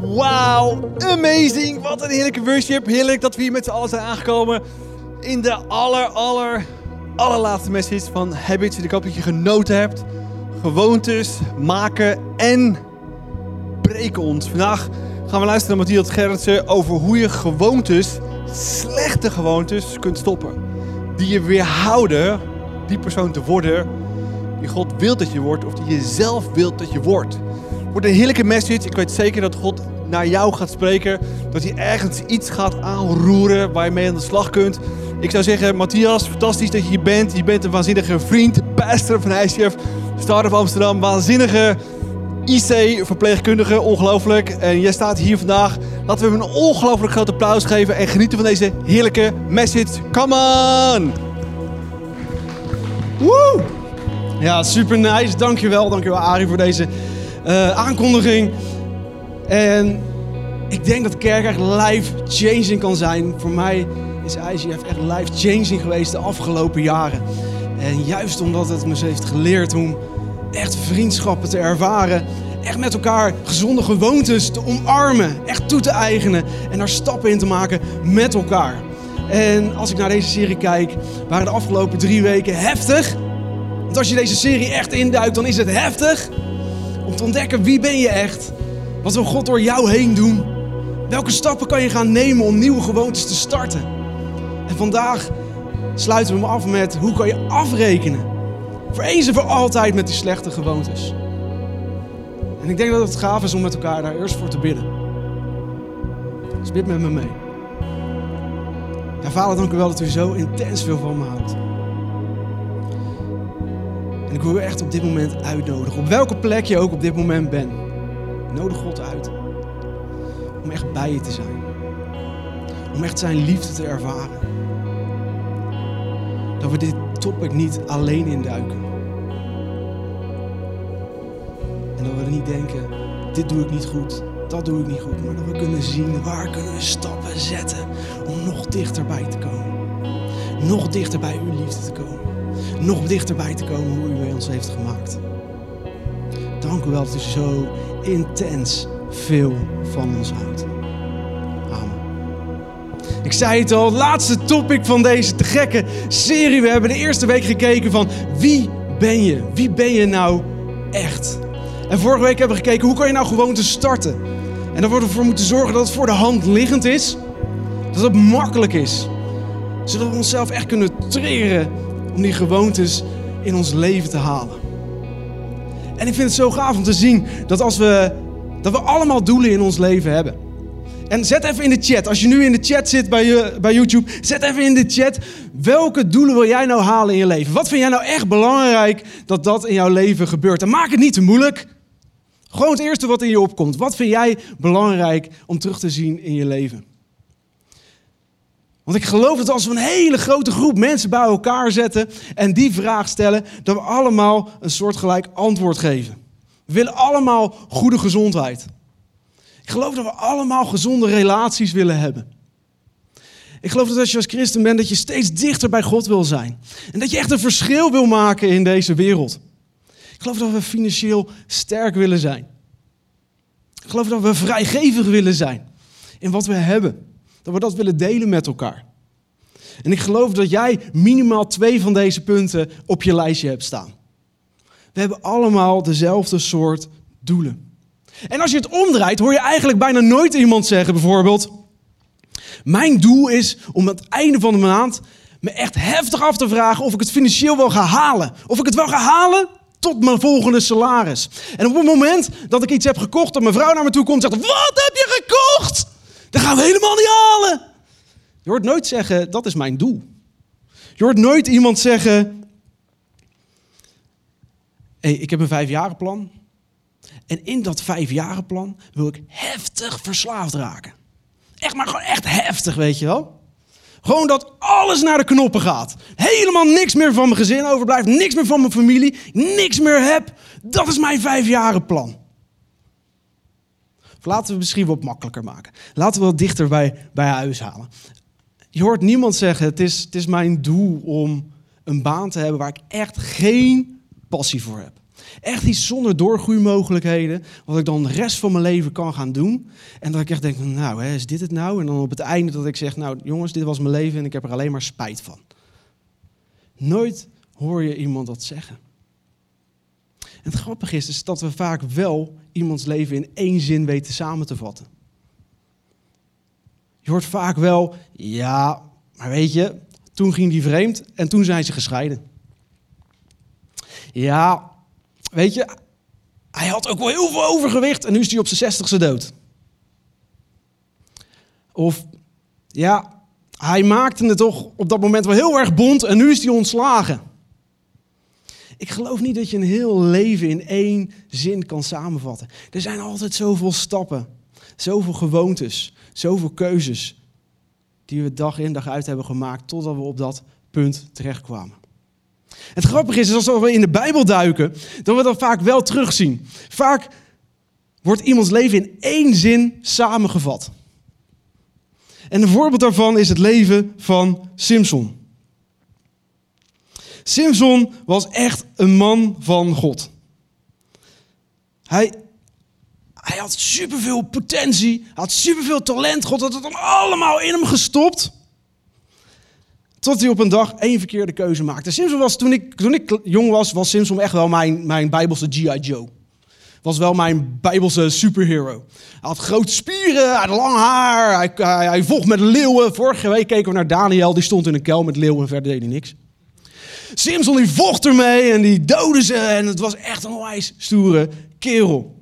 Wauw, amazing. Wat een heerlijke worship. Heerlijk dat we hier met z'n allen zijn aangekomen in de aller, aller, allerlaatste message van Habits. Ik hoop dat je genoten hebt. Gewoontes maken en breken ons. Vandaag gaan we luisteren naar Matthias Gerritsen over hoe je gewoontes, slechte gewoontes, kunt stoppen. Die je weerhouden die persoon te worden die God wil dat je wordt of die je zelf wilt dat je wordt. Wordt een heerlijke message. Ik weet zeker dat God naar jou gaat spreken. Dat hij ergens iets gaat aanroeren waar je mee aan de slag kunt. Ik zou zeggen, Matthias, fantastisch dat je hier bent. Je bent een waanzinnige vriend, pastor van ICF, Start Amsterdam. Waanzinnige IC-verpleegkundige, ongelooflijk. En jij staat hier vandaag. Laten we hem een ongelooflijk groot applaus geven en genieten van deze heerlijke message. Come on! Woe! Ja, super nice. Dankjewel, dankjewel Arie voor deze uh, aankondiging. En ik denk dat kerk echt life-changing kan zijn. Voor mij is ICF echt life-changing geweest de afgelopen jaren. En juist omdat het me heeft geleerd om echt vriendschappen te ervaren. Echt met elkaar gezonde gewoontes te omarmen. Echt toe te eigenen. En daar stappen in te maken met elkaar. En als ik naar deze serie kijk, waren de afgelopen drie weken heftig. Want als je deze serie echt induikt, dan is het heftig. Om te ontdekken wie ben je echt. Wat wil God door jou heen doen? Welke stappen kan je gaan nemen om nieuwe gewoontes te starten? En vandaag sluiten we hem af met hoe kan je afrekenen? Voor eens en voor altijd met die slechte gewoontes. En ik denk dat het gaaf is om met elkaar daar eerst voor te bidden. Dus met me mee. Ja, vader, dank u wel dat u zo intens veel van me houdt. En ik wil u echt op dit moment uitnodigen. Op welke plek je ook op dit moment bent. Nodig God uit. Om echt bij je te zijn. Om echt zijn liefde te ervaren. Dat we dit topic niet alleen induiken. En dat we niet denken, dit doe ik niet goed, dat doe ik niet goed. Maar dat we kunnen zien, waar kunnen we stappen zetten om nog dichterbij te komen. Nog dichter bij uw liefde te komen. Nog dichterbij te komen hoe u bij ons heeft gemaakt. Dank u wel dat u zo intens veel van ons houdt. Amen. Ik zei het al, laatste topic van deze te gekke serie. We hebben de eerste week gekeken van wie ben je? Wie ben je nou echt? En vorige week hebben we gekeken hoe kan je nou gewoon te starten? En daar worden we voor moeten zorgen dat het voor de hand liggend is. Dat het makkelijk is. Zodat we onszelf echt kunnen triggeren om die gewoontes in ons leven te halen. En ik vind het zo gaaf om te zien dat als we, dat we allemaal doelen in ons leven hebben. En zet even in de chat, als je nu in de chat zit bij, je, bij YouTube, zet even in de chat welke doelen wil jij nou halen in je leven? Wat vind jij nou echt belangrijk dat dat in jouw leven gebeurt? En maak het niet te moeilijk. Gewoon het eerste wat in je opkomt. Wat vind jij belangrijk om terug te zien in je leven? Want ik geloof dat als we een hele grote groep mensen bij elkaar zetten en die vraag stellen, dat we allemaal een soortgelijk antwoord geven. We willen allemaal goede gezondheid. Ik geloof dat we allemaal gezonde relaties willen hebben. Ik geloof dat als je als christen bent, dat je steeds dichter bij God wil zijn. En dat je echt een verschil wil maken in deze wereld. Ik geloof dat we financieel sterk willen zijn. Ik geloof dat we vrijgevig willen zijn in wat we hebben. Dat we dat willen delen met elkaar. En ik geloof dat jij minimaal twee van deze punten op je lijstje hebt staan. We hebben allemaal dezelfde soort doelen. En als je het omdraait, hoor je eigenlijk bijna nooit iemand zeggen, bijvoorbeeld: Mijn doel is om aan het einde van de maand me echt heftig af te vragen of ik het financieel wel ga halen. Of ik het wel ga halen tot mijn volgende salaris. En op het moment dat ik iets heb gekocht, dat mijn vrouw naar me toe komt en zegt: Wat heb je gekocht? Dat gaan we helemaal niet halen. Je hoort nooit zeggen, dat is mijn doel. Je hoort nooit iemand zeggen, hey, ik heb een vijfjarenplan. En in dat vijfjarenplan wil ik heftig verslaafd raken. Echt, maar gewoon echt heftig, weet je wel. Gewoon dat alles naar de knoppen gaat. Helemaal niks meer van mijn gezin overblijft. Niks meer van mijn familie. Niks meer heb. Dat is mijn vijfjarenplan. Of laten we misschien wat makkelijker maken. Laten we wat dichter bij, bij huis halen. Je hoort niemand zeggen: het is, het is mijn doel om een baan te hebben waar ik echt geen passie voor heb. Echt iets zonder doorgroeimogelijkheden, wat ik dan de rest van mijn leven kan gaan doen. En dat ik echt denk, nou, hè, is dit het nou? En dan op het einde dat ik zeg, nou jongens, dit was mijn leven en ik heb er alleen maar spijt van. Nooit hoor je iemand dat zeggen. Het grappige is, is dat we vaak wel iemands leven in één zin weten samen te vatten. Je hoort vaak wel, ja, maar weet je, toen ging die vreemd en toen zijn ze gescheiden. Ja, weet je, hij had ook wel heel veel overgewicht en nu is hij op zijn zestigste dood. Of, ja, hij maakte het toch op dat moment wel heel erg bond en nu is hij ontslagen. Ik geloof niet dat je een heel leven in één zin kan samenvatten. Er zijn altijd zoveel stappen, zoveel gewoontes, zoveel keuzes die we dag in dag uit hebben gemaakt totdat we op dat punt terechtkwamen. Het grappige is, als we in de Bijbel duiken, dat we dat vaak wel terugzien. Vaak wordt iemands leven in één zin samengevat. En een voorbeeld daarvan is het leven van Simpson. Simpson was echt een man van God. Hij, hij had superveel potentie, had superveel talent. God had het allemaal in hem gestopt. Tot hij op een dag één verkeerde keuze maakte. Simpson was, toen ik, toen ik jong was, was Simpson echt wel mijn, mijn bijbelse G.I. Joe. Was wel mijn bijbelse superhero. Hij had grote spieren, hij had lang haar, hij, hij, hij vocht met leeuwen. Vorige week keken we naar Daniel, die stond in een kel met leeuwen en verder deed hij niks. Simpson die vocht ermee en die doodde ze en het was echt een onwijs stoere kerel.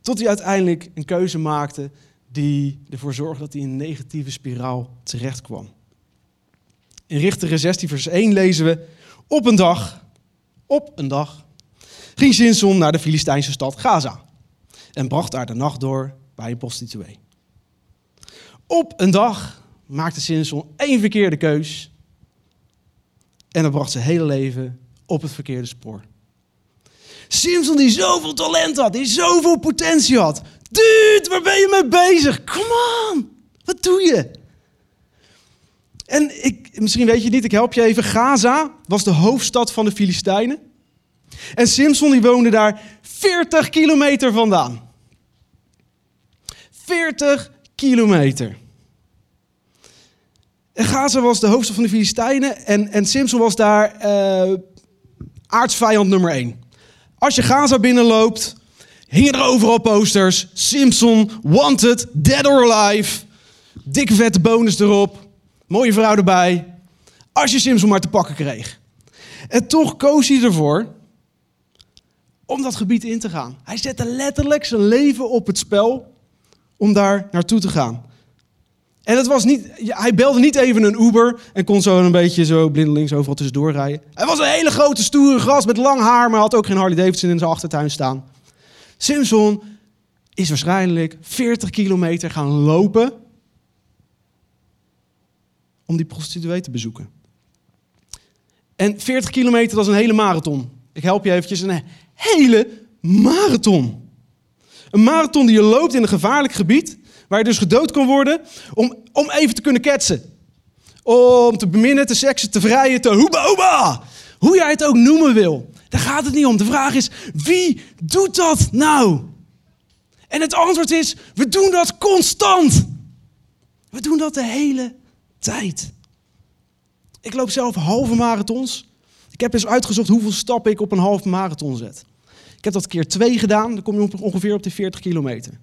Tot hij uiteindelijk een keuze maakte die ervoor zorgde dat hij in een negatieve spiraal terecht kwam. In Richteren 16 vers 1 lezen we, op een dag, op een dag, ging Simpson naar de Filistijnse stad Gaza en bracht daar de nacht door bij een prostituee. Op een dag maakte Simpson één verkeerde keus en dat bracht zijn hele leven op het verkeerde spoor. Simpson die zoveel talent had, die zoveel potentie had. Dude, waar ben je mee bezig? Come on, wat doe je? En ik, misschien weet je het niet, ik help je even. Gaza was de hoofdstad van de Filistijnen. En Simpson die woonde daar 40 kilometer vandaan. 40 kilometer. En Gaza was de hoofdstad van de Filistijnen en, en Simpson was daar uh, aardsvijand nummer 1. Als je Gaza binnenloopt, hingen er overal posters. Simpson, wanted, dead or alive. Dikke vette bonus erop. Mooie vrouw erbij. Als je Simpson maar te pakken kreeg. En toch koos hij ervoor om dat gebied in te gaan. Hij zette letterlijk zijn leven op het spel om daar naartoe te gaan. En het was niet, hij belde niet even een Uber en kon zo een beetje zo blindelings overal tussendoor rijden. Hij was een hele grote stoere gast met lang haar, maar had ook geen Harley Davidson in zijn achtertuin staan. Simpson is waarschijnlijk 40 kilometer gaan lopen om die prostituee te bezoeken. En 40 kilometer, dat is een hele marathon. Ik help je eventjes, een hele marathon. Een marathon die je loopt in een gevaarlijk gebied, waar je dus gedood kan worden, om, om even te kunnen ketsen. Om te beminnen, te seksen, te vrijen, te hoeba. Hoe jij het ook noemen wil. Daar gaat het niet om. De vraag is, wie doet dat nou? En het antwoord is, we doen dat constant. We doen dat de hele tijd. Ik loop zelf halve marathons. Ik heb eens uitgezocht hoeveel stappen ik op een halve marathon zet. Ik heb dat keer twee gedaan, dan kom je ongeveer op de 40 kilometer.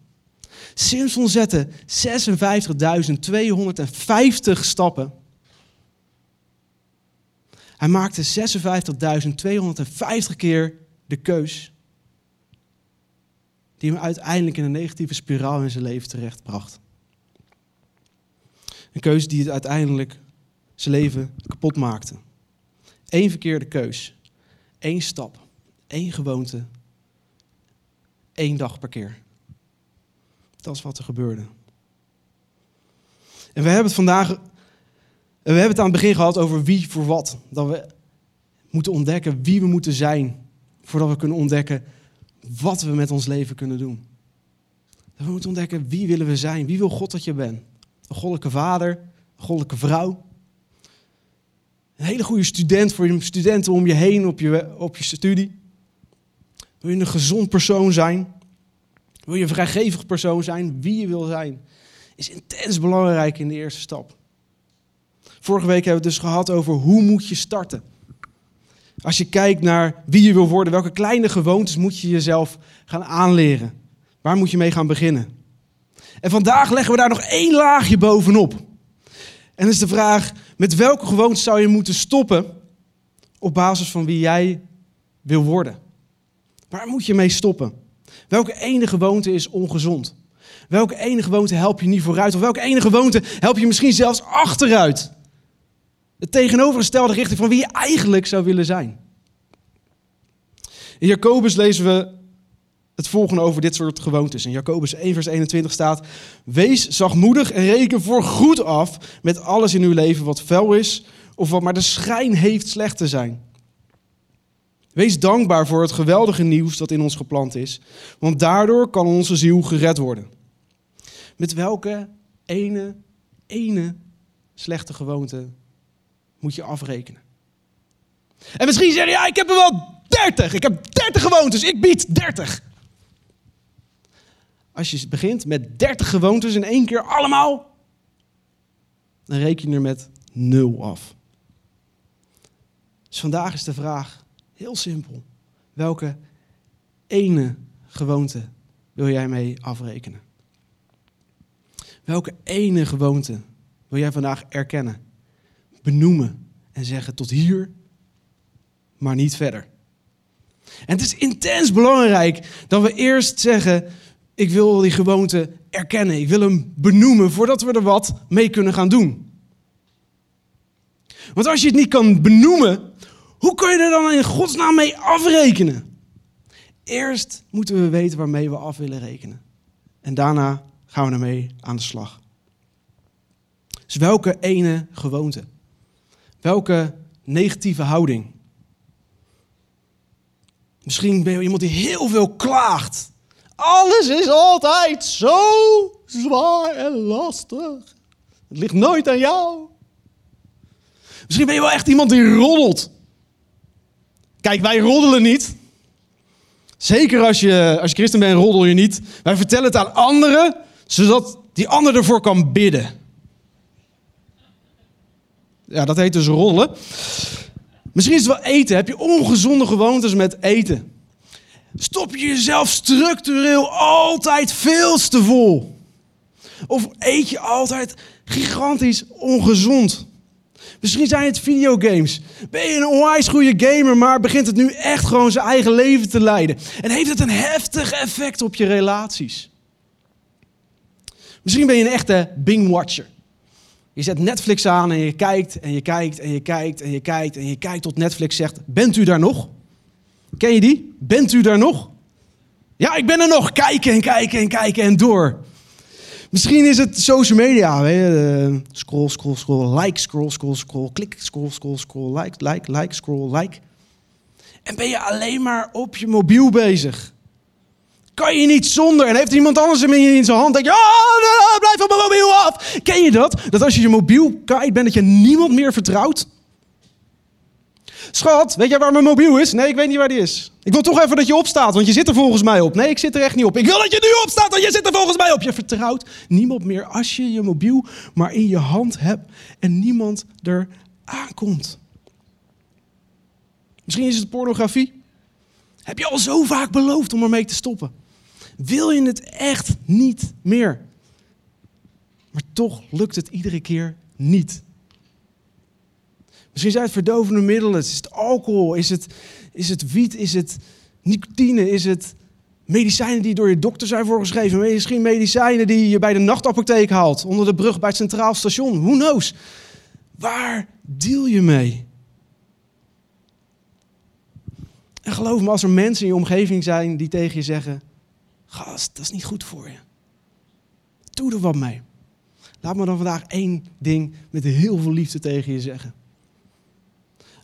Simpson zette 56.250 stappen. Hij maakte 56.250 keer de keus die hem uiteindelijk in een negatieve spiraal in zijn leven terechtbracht. Een keuze die het uiteindelijk zijn leven kapot maakte. Eén verkeerde keus, één stap, één gewoonte, één dag per keer. Dat is wat er gebeurde. En we hebben het vandaag, we hebben het aan het begin gehad over wie voor wat. Dat we moeten ontdekken wie we moeten zijn, voordat we kunnen ontdekken wat we met ons leven kunnen doen. Dat we moeten ontdekken wie willen we zijn, wie wil God dat je bent. Een goddelijke vader, een goddelijke vrouw. Een hele goede student voor je studenten om je heen op je, op je studie. Wil je een gezond persoon zijn? Wil je een vrijgevig persoon zijn? Wie je wil zijn, is intens belangrijk in de eerste stap. Vorige week hebben we het dus gehad over hoe moet je starten. Als je kijkt naar wie je wil worden, welke kleine gewoontes moet je jezelf gaan aanleren? Waar moet je mee gaan beginnen? En vandaag leggen we daar nog één laagje bovenop. En dat is de vraag, met welke gewoontes zou je moeten stoppen op basis van wie jij wil worden? Waar moet je mee stoppen? Welke ene gewoonte is ongezond? Welke ene gewoonte help je niet vooruit? Of welke ene gewoonte help je misschien zelfs achteruit? Het tegenovergestelde richting van wie je eigenlijk zou willen zijn. In Jacobus lezen we het volgende over dit soort gewoontes. In Jacobus 1, vers 21 staat: Wees zachtmoedig en reken voor goed af met alles in uw leven wat vuil is of wat maar de schijn heeft slecht te zijn. Wees dankbaar voor het geweldige nieuws dat in ons geplant is, want daardoor kan onze ziel gered worden. Met welke ene, ene slechte gewoonte moet je afrekenen? En misschien zeg je, ja, ik heb er wel 30. Ik heb 30 gewoontes, ik bied 30. Als je begint met 30 gewoontes in één keer allemaal, dan reken je er met nul af. Dus vandaag is de vraag heel simpel. Welke ene gewoonte wil jij mee afrekenen? Welke ene gewoonte wil jij vandaag erkennen, benoemen en zeggen tot hier, maar niet verder? En het is intens belangrijk dat we eerst zeggen, ik wil die gewoonte erkennen, ik wil hem benoemen voordat we er wat mee kunnen gaan doen. Want als je het niet kan benoemen, hoe kun je er dan in godsnaam mee afrekenen? Eerst moeten we weten waarmee we af willen rekenen. En daarna gaan we ermee aan de slag. Dus welke ene gewoonte? Welke negatieve houding? Misschien ben je iemand die heel veel klaagt. Alles is altijd zo zwaar en lastig. Het ligt nooit aan jou. Misschien ben je wel echt iemand die roddelt. Kijk, wij roddelen niet. Zeker als je, als je christen bent, roddel je niet. Wij vertellen het aan anderen, zodat die ander ervoor kan bidden. Ja, dat heet dus rollen. Misschien is het wel eten. Heb je ongezonde gewoontes met eten? Stop je jezelf structureel altijd veel te vol? Of eet je altijd gigantisch ongezond? Misschien zijn het videogames. Ben je een onwijs goede gamer, maar begint het nu echt gewoon zijn eigen leven te leiden? En heeft het een heftig effect op je relaties? Misschien ben je een echte Bing-watcher. Je zet Netflix aan en je kijkt en je kijkt en je kijkt en je kijkt en je kijkt tot Netflix zegt: Bent u daar nog? Ken je die? Bent u daar nog? Ja, ik ben er nog. Kijken en kijken en kijken en door. Misschien is het social media. Je? Scroll, scroll, scroll, like, scroll, scroll, scroll, klik, scroll, scroll, scroll, like, like, like, scroll, like. En ben je alleen maar op je mobiel bezig? Kan je niet zonder? En heeft iemand anders hem in zijn hand? Denk je, oh, blijf van mijn mobiel af. Ken je dat? Dat als je je mobiel kwijt bent, dat je niemand meer vertrouwt? Schat, weet jij waar mijn mobiel is? Nee, ik weet niet waar die is. Ik wil toch even dat je opstaat, want je zit er volgens mij op. Nee, ik zit er echt niet op. Ik wil dat je nu opstaat, want je zit er volgens mij op. Je vertrouwt niemand meer als je je mobiel maar in je hand hebt en niemand er aankomt. Misschien is het pornografie. Heb je al zo vaak beloofd om ermee te stoppen? Wil je het echt niet meer? Maar toch lukt het iedere keer niet. Misschien zijn het verdovende middelen. Is het alcohol? Is het, is het wiet? Is het nicotine? Is het medicijnen die door je dokter zijn voorgeschreven? Misschien medicijnen die je bij de nachtapotheek haalt. Onder de brug bij het Centraal Station. Who knows? Waar deal je mee? En geloof me, als er mensen in je omgeving zijn die tegen je zeggen: Gast, dat is niet goed voor je. Doe er wat mee. Laat me dan vandaag één ding met heel veel liefde tegen je zeggen.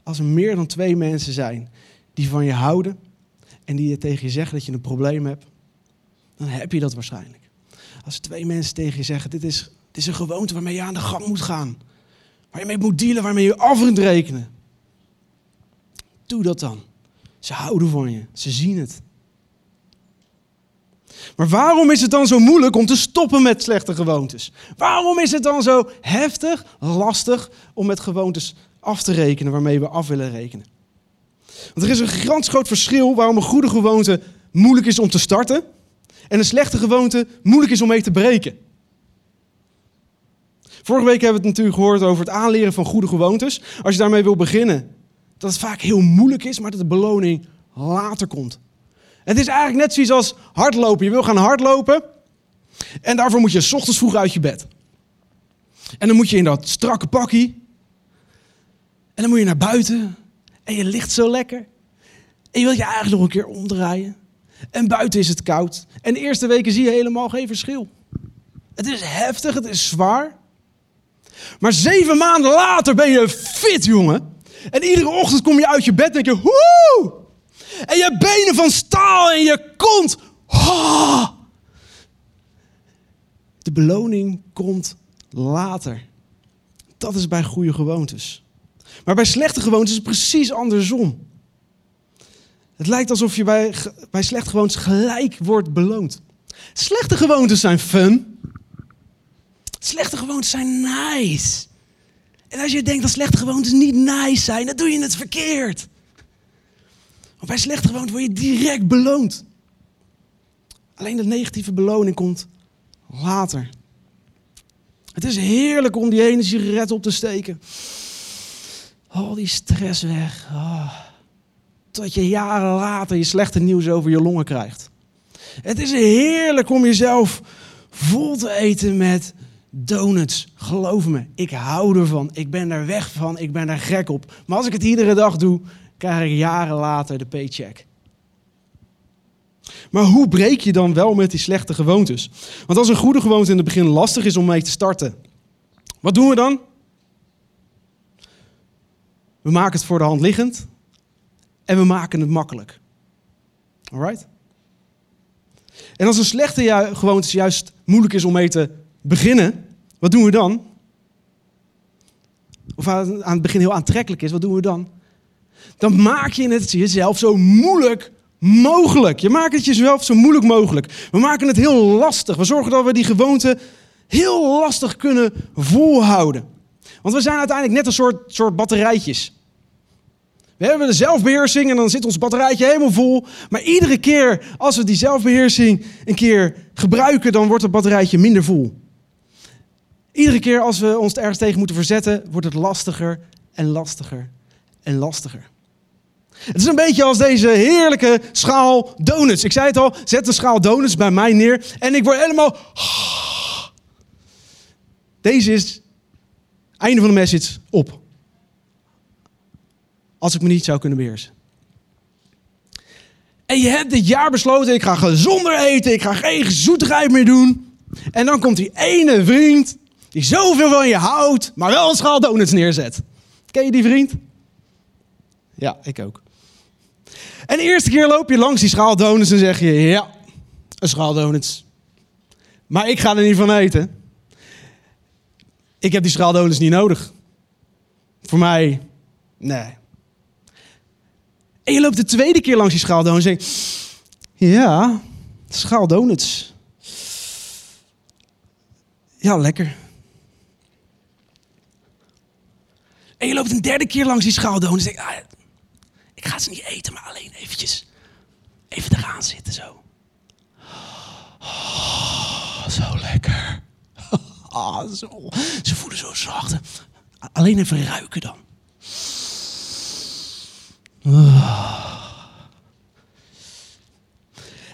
Als er meer dan twee mensen zijn die van je houden en die tegen je zeggen dat je een probleem hebt, dan heb je dat waarschijnlijk. Als er twee mensen tegen je zeggen, dit is, is een gewoonte waarmee je aan de gang moet gaan. Waar je mee moet dealen, waarmee je af rekenen. Doe dat dan. Ze houden van je. Ze zien het. Maar waarom is het dan zo moeilijk om te stoppen met slechte gewoontes? Waarom is het dan zo heftig, lastig om met gewoontes af te rekenen waarmee we af willen rekenen? Want er is een gigantisch groot verschil waarom een goede gewoonte moeilijk is om te starten en een slechte gewoonte moeilijk is om mee te breken. Vorige week hebben we het natuurlijk gehoord over het aanleren van goede gewoontes. Als je daarmee wil beginnen, dat het vaak heel moeilijk is, maar dat de beloning later komt. Het is eigenlijk net zoiets als hardlopen. Je wil gaan hardlopen en daarvoor moet je s ochtends vroeg uit je bed. En dan moet je in dat strakke pakkie. En dan moet je naar buiten. En je ligt zo lekker. En je wilt je eigenlijk nog een keer omdraaien. En buiten is het koud. En de eerste weken zie je helemaal geen verschil. Het is heftig, het is zwaar. Maar zeven maanden later ben je fit, jongen. En iedere ochtend kom je uit je bed en denk je, woe! En je benen van staal en je kont. Oh. De beloning komt later. Dat is bij goede gewoontes. Maar bij slechte gewoontes is het precies andersom. Het lijkt alsof je bij, bij slechte gewoontes gelijk wordt beloond. Slechte gewoontes zijn fun. Slechte gewoontes zijn nice. En als je denkt dat slechte gewoontes niet nice zijn, dan doe je het verkeerd. Want bij slechte gewoontes word je direct beloond. Alleen de negatieve beloning komt later. Het is heerlijk om die ene sigaret op te steken. Al die stress weg. Oh. Tot je jaren later je slechte nieuws over je longen krijgt. Het is heerlijk om jezelf vol te eten met donuts. Geloof me, ik hou ervan. Ik ben er weg van. Ik ben er gek op. Maar als ik het iedere dag doe, krijg ik jaren later de paycheck. Maar hoe breek je dan wel met die slechte gewoontes? Want als een goede gewoonte in het begin lastig is om mee te starten, wat doen we dan? We maken het voor de hand liggend en we maken het makkelijk. Alright? En als een slechte gewoonte juist moeilijk is om mee te beginnen, wat doen we dan? Of aan het begin heel aantrekkelijk is, wat doen we dan? Dan maak je het jezelf zo moeilijk mogelijk. Je maakt het jezelf zo moeilijk mogelijk. We maken het heel lastig. We zorgen dat we die gewoonte heel lastig kunnen volhouden. Want we zijn uiteindelijk net een soort, soort batterijtjes. We hebben de zelfbeheersing en dan zit ons batterijtje helemaal vol. Maar iedere keer als we die zelfbeheersing een keer gebruiken, dan wordt het batterijtje minder vol. Iedere keer als we ons ergens tegen moeten verzetten, wordt het lastiger en lastiger en lastiger. Het is een beetje als deze heerlijke schaal donuts. Ik zei het al, zet een schaal donuts bij mij neer en ik word helemaal... Deze is einde van de message op. Als ik me niet zou kunnen beheersen. En je hebt dit jaar besloten, ik ga gezonder eten, ik ga geen zoetigheid meer doen. En dan komt die ene vriend die zoveel van je houdt, maar wel een schaal donuts neerzet. Ken je die vriend? Ja, ik ook. En de eerste keer loop je langs die schaal donuts en zeg je, ja, een schaal donuts. Maar ik ga er niet van eten. Ik heb die schaal donuts niet nodig. Voor mij, nee. En je loopt de tweede keer langs die schaal donuts en zegt, ja, schaal donuts. Ja, lekker. En je loopt een derde keer langs die schaal donuts en zegt, ah, ik ga ze niet eten, maar alleen eventjes even eraan zitten zo. Oh, zo lekker. Oh, zo. Ze voelen zo zacht. Alleen even ruiken dan. Oh.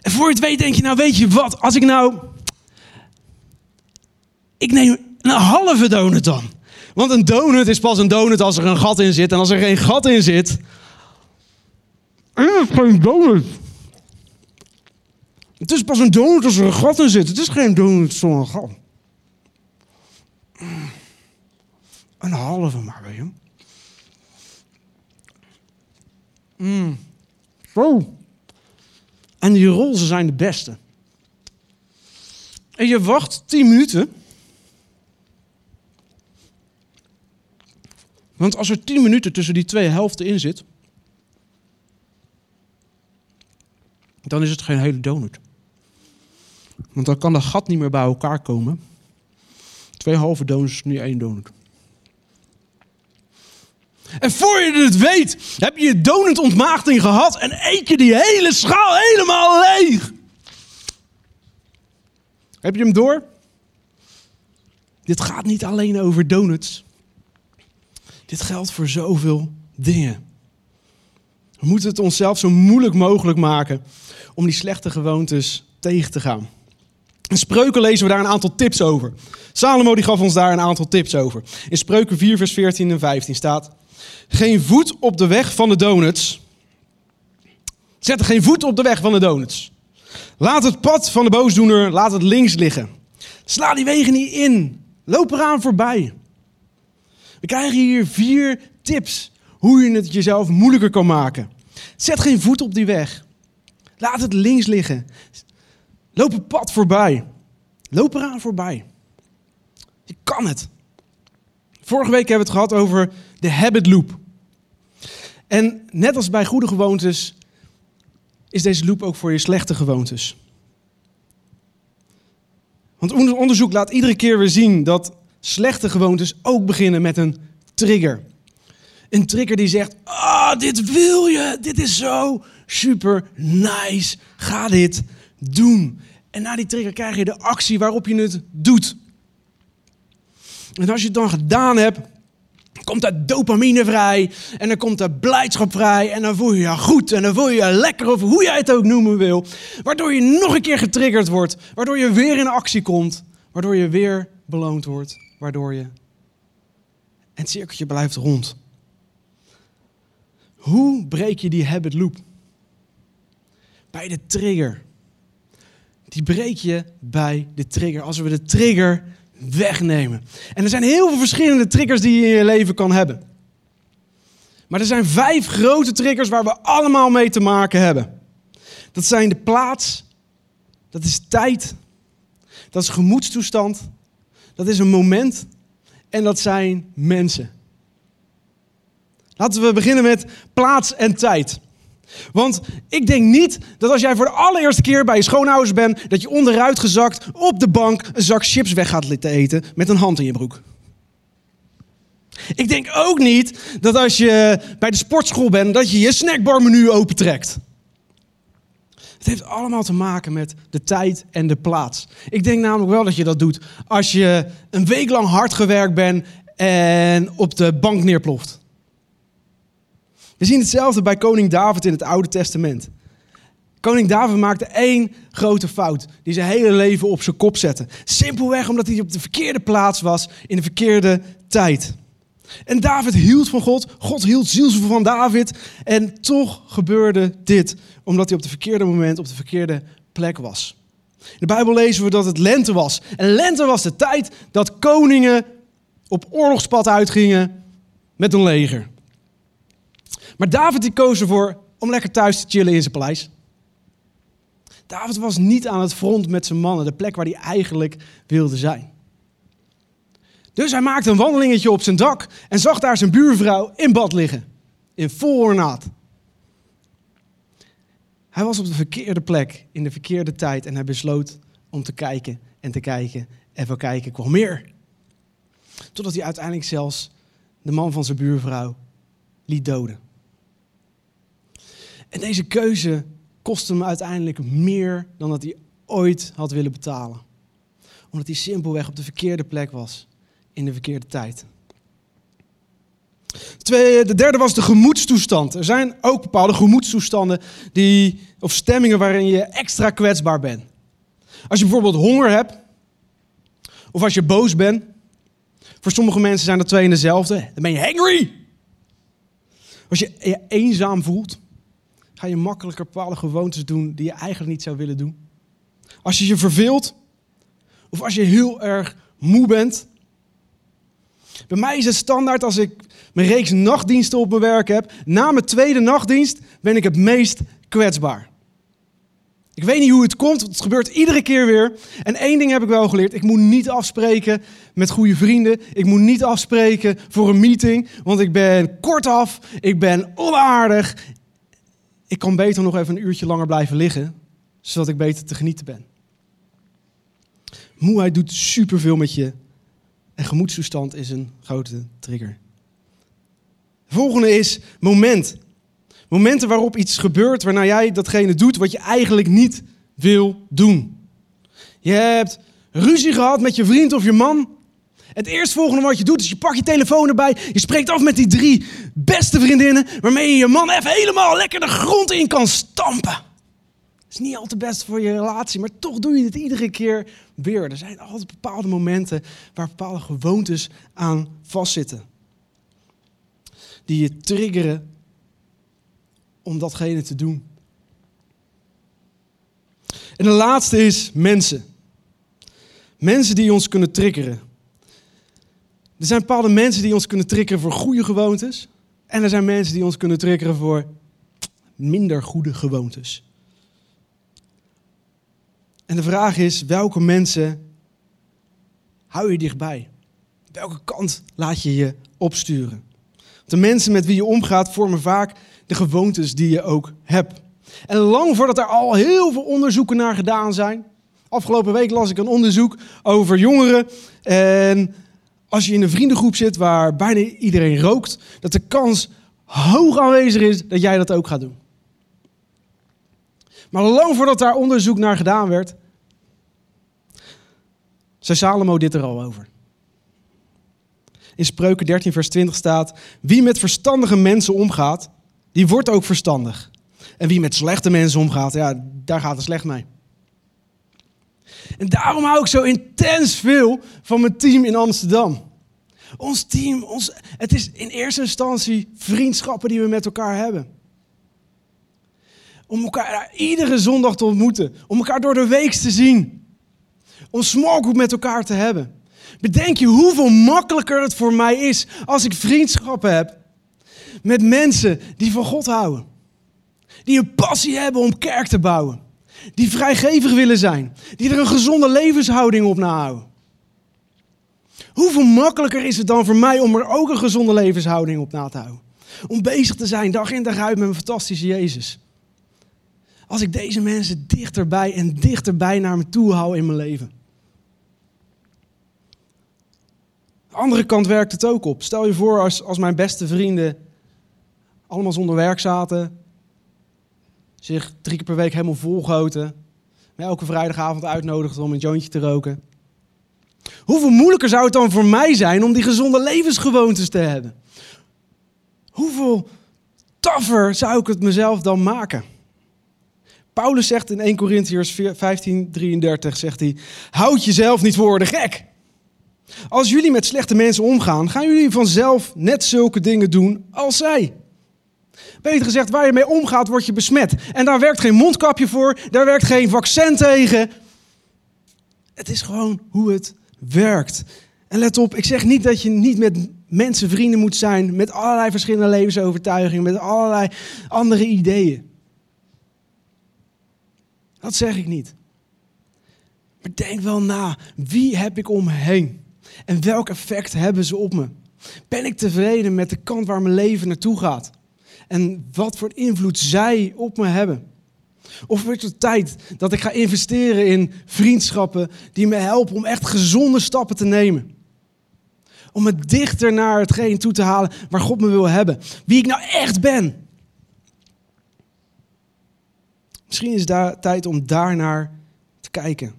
En voor je het weet denk je, nou weet je wat, als ik nou... Ik neem een halve donut dan. Want een donut is pas een donut als er een gat in zit. En als er geen gat in zit, het is geen donut. Het is pas een donut als er een gat in zit. Het is geen donut zonder gat. Een halve je. Mm. Zo. En die roze zijn de beste. En je wacht 10 minuten. Want als er 10 minuten tussen die twee helften in zit, dan is het geen hele donut. Want dan kan dat gat niet meer bij elkaar komen. Twee halve donuts, nu één donut. En voor je het weet, heb je je donutontmaagding gehad en eet je die hele schaal helemaal leeg. Heb je hem door? Dit gaat niet alleen over donuts. Dit geldt voor zoveel dingen. We moeten het onszelf zo moeilijk mogelijk maken om die slechte gewoontes tegen te gaan. In Spreuken lezen we daar een aantal tips over. Salomo die gaf ons daar een aantal tips over. In Spreuken 4, vers 14 en 15 staat: Geen voet op de weg van de donuts. Zet geen voet op de weg van de donuts. Laat het pad van de boosdoener, laat het links liggen. Sla die wegen niet in. Loop eraan voorbij. We krijgen hier vier tips hoe je het jezelf moeilijker kan maken. Zet geen voet op die weg. Laat het links liggen. Loop het pad voorbij. Loop eraan voorbij. Je kan het. Vorige week hebben we het gehad over de habit loop. En net als bij goede gewoontes is deze loop ook voor je slechte gewoontes. Want onderzoek laat iedere keer weer zien dat slechte gewoontes ook beginnen met een trigger. Een trigger die zegt: Ah, oh, dit wil je, dit is zo super nice, ga dit doen. En na die trigger krijg je de actie waarop je het doet. En als je het dan gedaan hebt, komt er dopamine vrij. En dan komt er blijdschap vrij. En dan voel je je goed. En dan voel je je lekker, of hoe jij het ook noemen wil. Waardoor je nog een keer getriggerd wordt. Waardoor je weer in actie komt. Waardoor je weer beloond wordt. Waardoor je. En het cirkeltje blijft rond. Hoe breek je die habit loop? Bij de trigger. Die breek je bij de trigger. Als we de trigger wegnemen. En er zijn heel veel verschillende triggers die je in je leven kan hebben. Maar er zijn vijf grote triggers waar we allemaal mee te maken hebben. Dat zijn de plaats, dat is tijd, dat is gemoedstoestand, dat is een moment en dat zijn mensen. Laten we beginnen met plaats en tijd. Want ik denk niet dat als jij voor de allereerste keer bij je schoonouders bent, dat je onderuit gezakt op de bank een zak chips weg gaat eten met een hand in je broek. Ik denk ook niet dat als je bij de sportschool bent, dat je je snackbarmenu opentrekt. Het heeft allemaal te maken met de tijd en de plaats. Ik denk namelijk wel dat je dat doet als je een week lang hard gewerkt bent en op de bank neerploft. We zien hetzelfde bij koning David in het Oude Testament. Koning David maakte één grote fout die zijn hele leven op zijn kop zette. Simpelweg omdat hij op de verkeerde plaats was in de verkeerde tijd. En David hield van God, God hield zielsveel van David en toch gebeurde dit omdat hij op het verkeerde moment op de verkeerde plek was. In de Bijbel lezen we dat het lente was. En lente was de tijd dat koningen op oorlogspad uitgingen met een leger. Maar David die koos ervoor om lekker thuis te chillen in zijn paleis. David was niet aan het front met zijn mannen, de plek waar hij eigenlijk wilde zijn. Dus hij maakte een wandelingetje op zijn dak en zag daar zijn buurvrouw in bad liggen, in vol. Hij was op de verkeerde plek, in de verkeerde tijd en hij besloot om te kijken en te kijken. Even kijken, kwam meer. Totdat hij uiteindelijk zelfs de man van zijn buurvrouw liet doden. En deze keuze kostte hem uiteindelijk meer dan dat hij ooit had willen betalen. Omdat hij simpelweg op de verkeerde plek was in de verkeerde tijd. De derde was de gemoedstoestand. Er zijn ook bepaalde gemoedstoestanden die, of stemmingen waarin je extra kwetsbaar bent. Als je bijvoorbeeld honger hebt, of als je boos bent. Voor sommige mensen zijn dat twee en dezelfde. Dan ben je hangry. Als je je eenzaam voelt, ga je makkelijker bepaalde gewoontes doen die je eigenlijk niet zou willen doen. Als je je verveelt, of als je heel erg moe bent. Bij mij is het standaard als ik mijn reeks nachtdiensten op mijn werk heb. Na mijn tweede nachtdienst ben ik het meest kwetsbaar. Ik weet niet hoe het komt, het gebeurt iedere keer weer. En één ding heb ik wel geleerd: ik moet niet afspreken met goede vrienden. Ik moet niet afspreken voor een meeting, want ik ben kortaf, ik ben onaardig, ik kan beter nog even een uurtje langer blijven liggen, zodat ik beter te genieten ben. Moeheid doet superveel met je. En gemoedstoestand is een grote trigger. De volgende is moment. Momenten waarop iets gebeurt waarna jij datgene doet wat je eigenlijk niet wil doen. Je hebt ruzie gehad met je vriend of je man. Het eerstvolgende wat je doet is je pakt je telefoon erbij. Je spreekt af met die drie beste vriendinnen. Waarmee je je man even helemaal lekker de grond in kan stampen. Dat is niet al te best voor je relatie, maar toch doe je het iedere keer weer. Er zijn altijd bepaalde momenten waar bepaalde gewoontes aan vastzitten. Die je triggeren om datgene te doen. En de laatste is mensen. Mensen die ons kunnen triggeren. Er zijn bepaalde mensen die ons kunnen triggeren voor goede gewoontes. En er zijn mensen die ons kunnen triggeren voor minder goede gewoontes. En de vraag is, welke mensen hou je dichtbij? Welke kant laat je je opsturen? De mensen met wie je omgaat vormen vaak de gewoontes die je ook hebt. En lang voordat er al heel veel onderzoeken naar gedaan zijn. Afgelopen week las ik een onderzoek over jongeren. En als je in een vriendengroep zit waar bijna iedereen rookt, dat de kans hoog aanwezig is dat jij dat ook gaat doen. Maar lang voordat daar onderzoek naar gedaan werd, zei Salomo dit er al over. In Spreuken 13, vers 20 staat: Wie met verstandige mensen omgaat, die wordt ook verstandig. En wie met slechte mensen omgaat, ja, daar gaat het slecht mee. En daarom hou ik zo intens veel van mijn team in Amsterdam. Ons team, ons, het is in eerste instantie vriendschappen die we met elkaar hebben. Om elkaar iedere zondag te ontmoeten. Om elkaar door de week te zien. Om smallgroup met elkaar te hebben. Bedenk je hoeveel makkelijker het voor mij is als ik vriendschappen heb met mensen die van God houden. Die een passie hebben om kerk te bouwen. Die vrijgevig willen zijn. Die er een gezonde levenshouding op nahouden. Hoeveel makkelijker is het dan voor mij om er ook een gezonde levenshouding op na te houden? Om bezig te zijn dag in dag uit met mijn fantastische Jezus. Als ik deze mensen dichterbij en dichterbij naar me toe hou in mijn leven. De andere kant werkt het ook op. Stel je voor als, als mijn beste vrienden allemaal zonder werk zaten. Zich drie keer per week helemaal volgoten. Me elke vrijdagavond uitnodigden om een jointje te roken. Hoeveel moeilijker zou het dan voor mij zijn om die gezonde levensgewoontes te hebben? Hoeveel taffer zou ik het mezelf dan maken? Paulus zegt in 1 Corinthians 15, 33, zegt hij, houd jezelf niet voor de gek. Als jullie met slechte mensen omgaan, gaan jullie vanzelf net zulke dingen doen als zij. Beter gezegd, waar je mee omgaat, word je besmet. En daar werkt geen mondkapje voor, daar werkt geen vaccin tegen. Het is gewoon hoe het werkt. En let op, ik zeg niet dat je niet met mensen vrienden moet zijn, met allerlei verschillende levensovertuigingen, met allerlei andere ideeën. Dat zeg ik niet. Maar denk wel na, wie heb ik om me heen? En welk effect hebben ze op me? Ben ik tevreden met de kant waar mijn leven naartoe gaat? En wat voor invloed zij op me hebben? Of wordt het tijd dat ik ga investeren in vriendschappen die me helpen om echt gezonde stappen te nemen? Om me dichter naar hetgeen toe te halen waar God me wil hebben. Wie ik nou echt ben. Misschien is het tijd om daarnaar te kijken.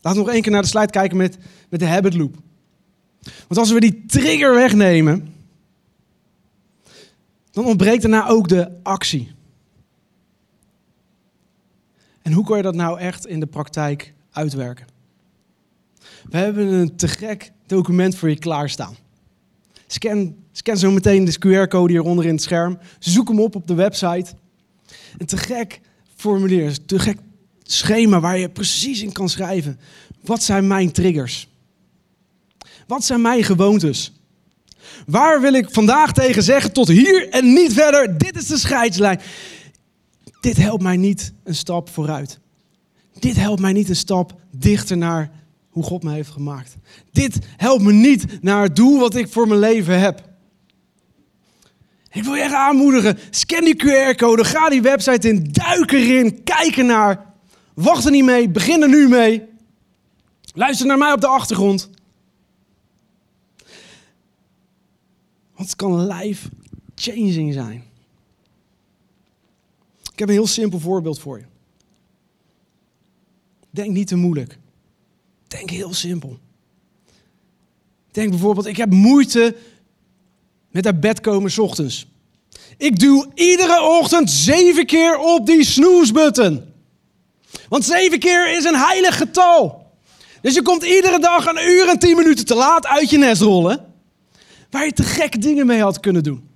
Laten we nog één keer naar de slide kijken met, met de habit loop. Want als we die trigger wegnemen, dan ontbreekt daarna ook de actie. En hoe kan je dat nou echt in de praktijk uitwerken? We hebben een te gek document voor je klaarstaan. Scan, scan zo meteen de QR-code hieronder in het scherm. Zoek hem op op de website. Een te gek formulier, een te gek schema waar je precies in kan schrijven. Wat zijn mijn triggers? Wat zijn mijn gewoontes? Waar wil ik vandaag tegen zeggen tot hier en niet verder? Dit is de scheidslijn. Dit helpt mij niet een stap vooruit. Dit helpt mij niet een stap dichter naar hoe God me heeft gemaakt. Dit helpt me niet naar het doel wat ik voor mijn leven heb. Ik wil je echt aanmoedigen. Scan die QR-code, ga die website in, duik erin, kijk ernaar. Wacht er niet mee, begin er nu mee. Luister naar mij op de achtergrond. Het kan life-changing zijn. Ik heb een heel simpel voorbeeld voor je. Denk niet te moeilijk. Denk heel simpel. Denk bijvoorbeeld, ik heb moeite met uit bed komen s ochtends. Ik duw iedere ochtend zeven keer op die snoesbutton. Want zeven keer is een heilig getal. Dus je komt iedere dag een uur en tien minuten te laat uit je nest rollen. Waar je te gekke dingen mee had kunnen doen.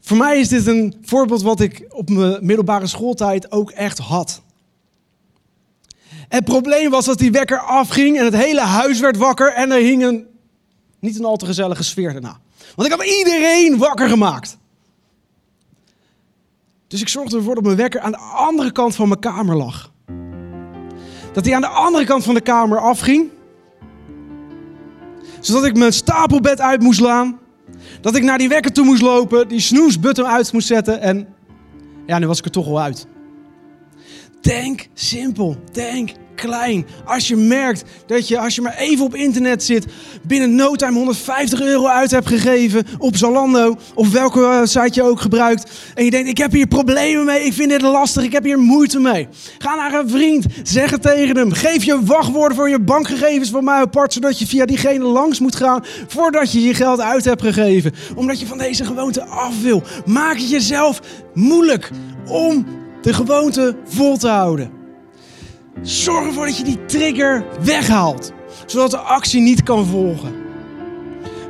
Voor mij is dit een voorbeeld wat ik op mijn middelbare schooltijd ook echt had. Het probleem was dat die wekker afging en het hele huis werd wakker en er hing een niet een al te gezellige sfeer daarna. Want ik had iedereen wakker gemaakt. Dus ik zorgde ervoor dat mijn wekker aan de andere kant van mijn kamer lag. Dat hij aan de andere kant van de kamer afging. Zodat ik mijn stapelbed uit moest slaan. Dat ik naar die wekker toe moest lopen, die snoesbutton uit moest zetten en ja, nu was ik er toch al uit. Denk simpel, denk klein. Als je merkt dat je, als je maar even op internet zit, binnen no time 150 euro uit hebt gegeven op Zalando of welke eh, site je ook gebruikt. En je denkt, ik heb hier problemen mee, ik vind dit lastig, ik heb hier moeite mee. Ga naar een vriend, zeg het tegen hem. Geef je wachtwoorden voor je bankgegevens van mij apart, zodat je via diegene langs moet gaan voordat je je geld uit hebt gegeven. Omdat je van deze gewoonte af wil. Maak het jezelf moeilijk om de gewoonte vol te houden. Zorg ervoor dat je die trigger weghaalt, zodat de actie niet kan volgen.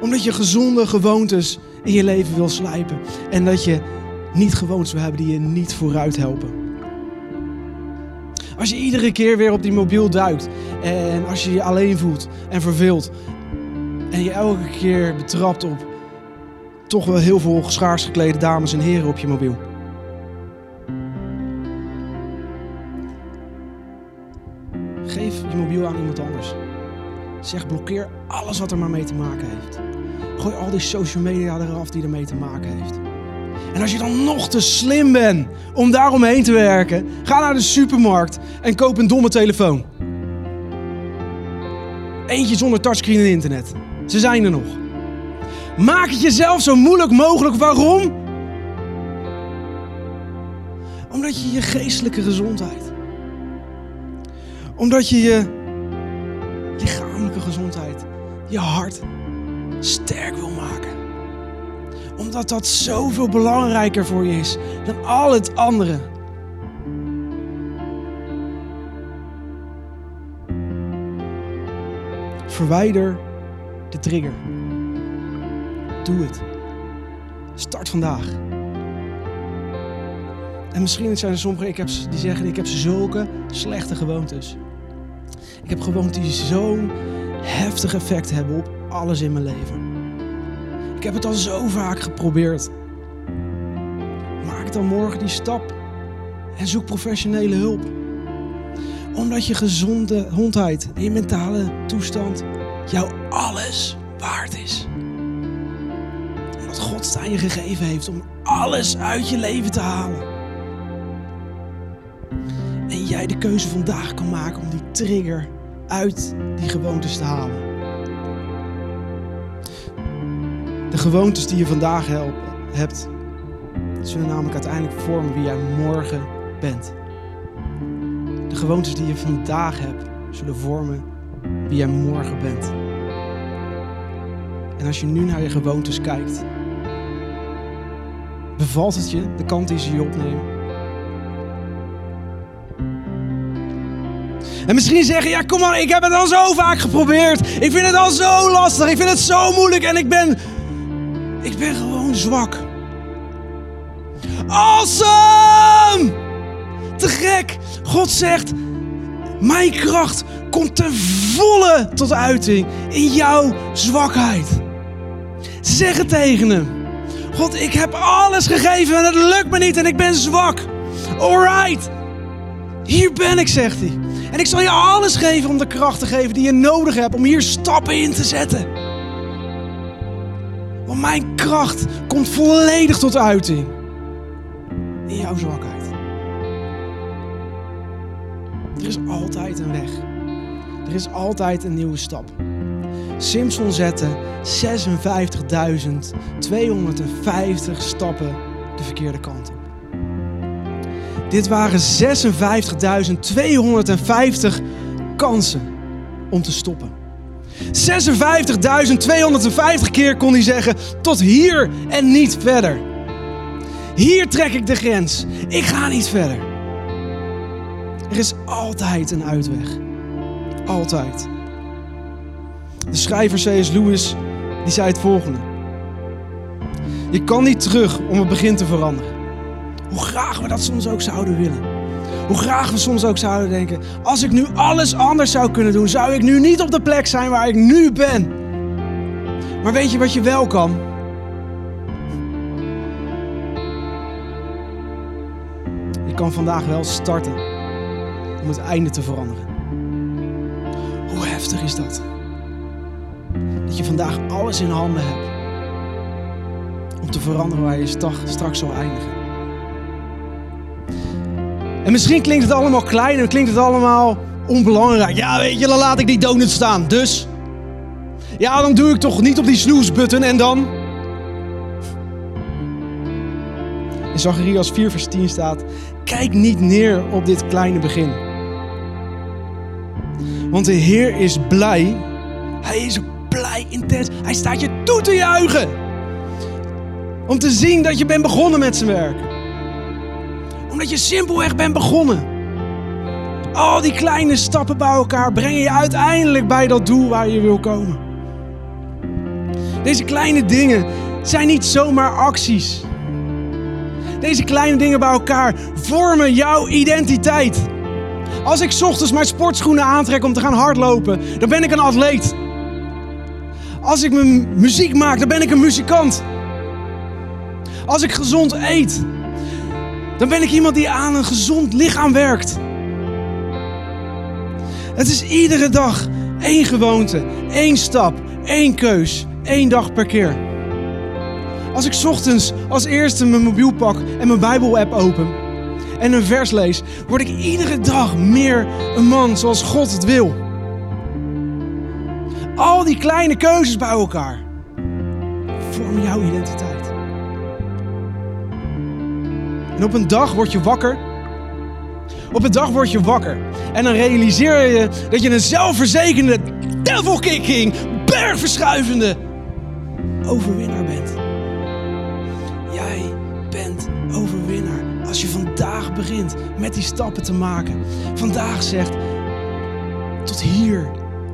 Omdat je gezonde gewoontes in je leven wil slijpen en dat je niet gewoontes wil hebben die je niet vooruit helpen. Als je iedere keer weer op die mobiel duikt en als je je alleen voelt en verveelt en je elke keer betrapt op toch wel heel veel schaars geklede dames en heren op je mobiel Zeg blokkeer alles wat er maar mee te maken heeft. Gooi al die social media eraf die ermee te maken heeft. En als je dan nog te slim bent om daaromheen te werken, ga naar de supermarkt en koop een domme telefoon. Eentje zonder touchscreen en internet. Ze zijn er nog. Maak het jezelf zo moeilijk mogelijk. Waarom? Omdat je je geestelijke gezondheid omdat je je gezondheid, je hart sterk wil maken. Omdat dat zoveel belangrijker voor je is dan al het andere. Verwijder de trigger. Doe het. Start vandaag. En misschien zijn er sommigen ik heb, die zeggen: Ik heb zulke slechte gewoontes. Ik heb gewoontes die zo'n heftig effect hebben op alles in mijn leven. Ik heb het al zo vaak geprobeerd. Maak dan morgen die stap en zoek professionele hulp. Omdat je gezonde hondheid en je mentale toestand jou alles waard is. Omdat God het aan je gegeven heeft om alles uit je leven te halen en jij de keuze vandaag kan maken om die trigger uit die gewoontes te halen. De gewoontes die je vandaag hebt, zullen namelijk uiteindelijk vormen wie jij morgen bent. De gewoontes die je vandaag hebt, zullen vormen wie jij morgen bent. En als je nu naar je gewoontes kijkt, bevalt het je de kant die ze je opnemen? En misschien zeggen, ja kom maar, ik heb het al zo vaak geprobeerd. Ik vind het al zo lastig, ik vind het zo moeilijk en ik ben, ik ben gewoon zwak. Awesome! Te gek! God zegt, mijn kracht komt ten volle tot uiting in jouw zwakheid. Zeg het tegen hem. God, ik heb alles gegeven en het lukt me niet en ik ben zwak. Alright. Hier ben ik, zegt hij. En ik zal je alles geven om de kracht te geven die je nodig hebt om hier stappen in te zetten. Want mijn kracht komt volledig tot uiting in jouw zwakheid. Er is altijd een weg. Er is altijd een nieuwe stap. Simpson zette 56.250 stappen de verkeerde kant op. Dit waren 56.250 kansen om te stoppen. 56.250 keer kon hij zeggen: tot hier en niet verder. Hier trek ik de grens. Ik ga niet verder. Er is altijd een uitweg. Altijd. De schrijver C.S. Lewis die zei het volgende. Je kan niet terug om het begin te veranderen. Hoe graag we dat soms ook zouden willen. Hoe graag we soms ook zouden denken: als ik nu alles anders zou kunnen doen, zou ik nu niet op de plek zijn waar ik nu ben. Maar weet je wat je wel kan? Je kan vandaag wel starten om het einde te veranderen. Hoe heftig is dat? Dat je vandaag alles in handen hebt om te veranderen waar je straks zal eindigen. En misschien klinkt het allemaal klein en klinkt het allemaal onbelangrijk. Ja, weet je, dan laat ik die donut staan. Dus, ja, dan doe ik toch niet op die snoesbutton en dan... In Zacharias 4 vers 10 staat, kijk niet neer op dit kleine begin. Want de Heer is blij. Hij is blij, intens. Hij staat je toe te juichen. Om te zien dat je bent begonnen met zijn werk. Omdat je simpelweg bent begonnen. Al die kleine stappen bij elkaar brengen je uiteindelijk bij dat doel waar je wil komen. Deze kleine dingen zijn niet zomaar acties. Deze kleine dingen bij elkaar vormen jouw identiteit. Als ik ochtends mijn sportschoenen aantrek om te gaan hardlopen, dan ben ik een atleet. Als ik mijn muziek maak, dan ben ik een muzikant. Als ik gezond eet, dan ben ik iemand die aan een gezond lichaam werkt. Het is iedere dag één gewoonte, één stap, één keus, één dag per keer. Als ik ochtends als eerste mijn mobiel pak en mijn Bijbel-app open en een vers lees, word ik iedere dag meer een man zoals God het wil. Al die kleine keuzes bij elkaar vormen jouw identiteit. En op een dag word je wakker. Op een dag word je wakker. En dan realiseer je dat je een zelfverzekerde, devil-kicking, bergverschuivende overwinnaar bent. Jij bent overwinnaar als je vandaag begint met die stappen te maken. Vandaag zegt tot hier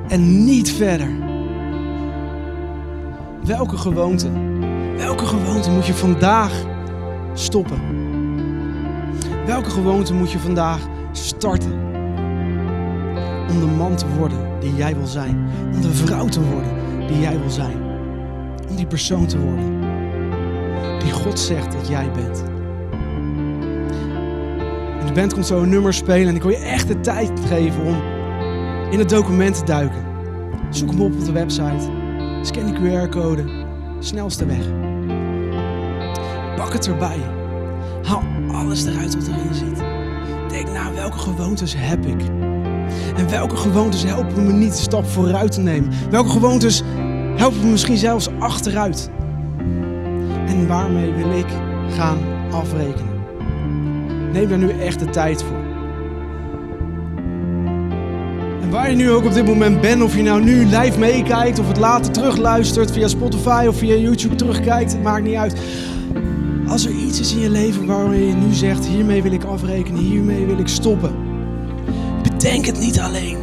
en niet verder. Welke gewoonte? Welke gewoonte moet je vandaag stoppen? Welke gewoonte moet je vandaag starten? Om de man te worden die jij wil zijn. Om de vrouw te worden die jij wil zijn. Om die persoon te worden die God zegt dat jij bent. En de band komt zo een nummer spelen en ik wil je echt de tijd geven om in het document te duiken. Zoek hem op op de website. Scan de QR-code. Snelste weg. Pak het erbij. Haal alles eruit wat erin zit. Denk na, welke gewoontes heb ik? En welke gewoontes helpen me niet een stap vooruit te nemen? Welke gewoontes helpen me misschien zelfs achteruit? En waarmee wil ik gaan afrekenen? Neem daar nu echt de tijd voor. En waar je nu ook op dit moment bent, of je nou nu live meekijkt of het later terugluistert via Spotify of via YouTube terugkijkt, het maakt niet uit. Als er iets is in je leven waarmee je nu zegt, hiermee wil ik afrekenen, hiermee wil ik stoppen. Bedenk het niet alleen.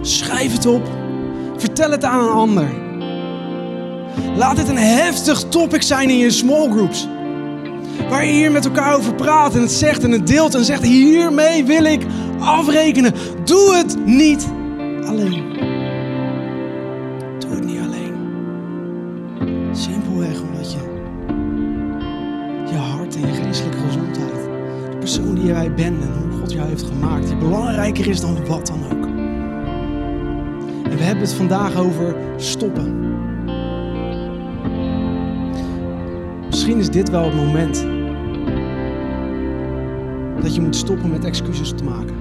Schrijf het op. Vertel het aan een ander. Laat dit een heftig topic zijn in je small groups. Waar je hier met elkaar over praat en het zegt en het deelt en zegt, hiermee wil ik afrekenen. Doe het niet alleen. Je hart en je geestelijke gezondheid, de persoon die jij bent en hoe God jou heeft gemaakt, die belangrijker is dan wat dan ook. En we hebben het vandaag over stoppen. Misschien is dit wel het moment dat je moet stoppen met excuses te maken.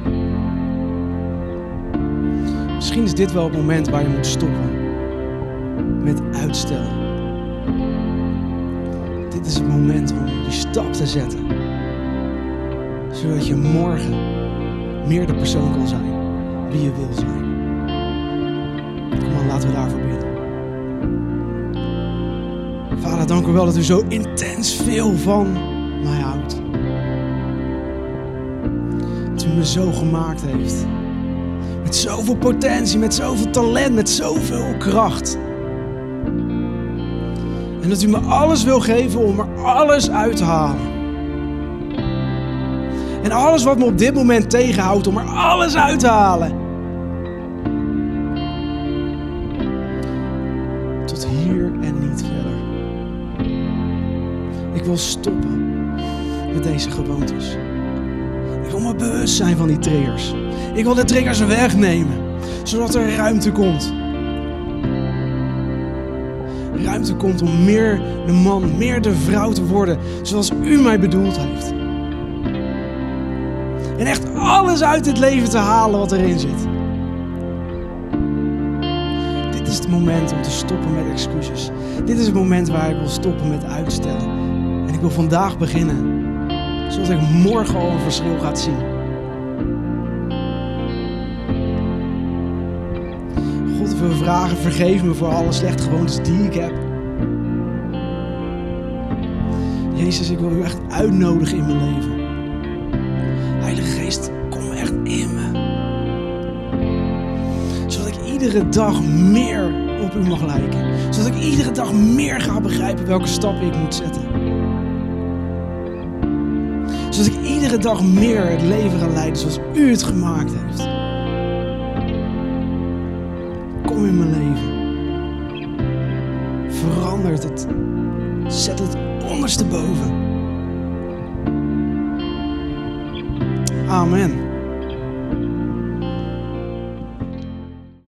Misschien is dit wel het moment waar je moet stoppen met uitstellen. Dit is het moment om die stap te zetten. Zodat je morgen meer de persoon kan zijn wie je wil zijn. Kom maar, laten we daarvoor bidden. Vader, dank u wel dat u zo intens veel van mij houdt. Dat u me zo gemaakt heeft. Met zoveel potentie, met zoveel talent, met zoveel kracht. En dat u me alles wil geven om er alles uit te halen. En alles wat me op dit moment tegenhoudt om er alles uit te halen. Tot hier en niet verder. Ik wil stoppen met deze gewoontes. Ik wil me bewust zijn van die triggers. Ik wil de triggers wegnemen, zodat er ruimte komt. Ruimte komt om meer de man, meer de vrouw te worden, zoals u mij bedoeld heeft. En echt alles uit het leven te halen wat erin zit. Dit is het moment om te stoppen met excuses. Dit is het moment waar ik wil stoppen met uitstellen. En ik wil vandaag beginnen, zodat ik morgen al een verschil gaat zien. We vragen, vergeef me voor alle slechte gewoontes die ik heb. Jezus, ik wil u echt uitnodigen in mijn leven. Heilige Geest, kom echt in me. Zodat ik iedere dag meer op u mag lijken. Zodat ik iedere dag meer ga begrijpen welke stappen ik moet zetten. Zodat ik iedere dag meer het leven ga leiden zoals u het gemaakt heeft. In mijn leven. Verandert het. Zet het ondersteboven. Amen.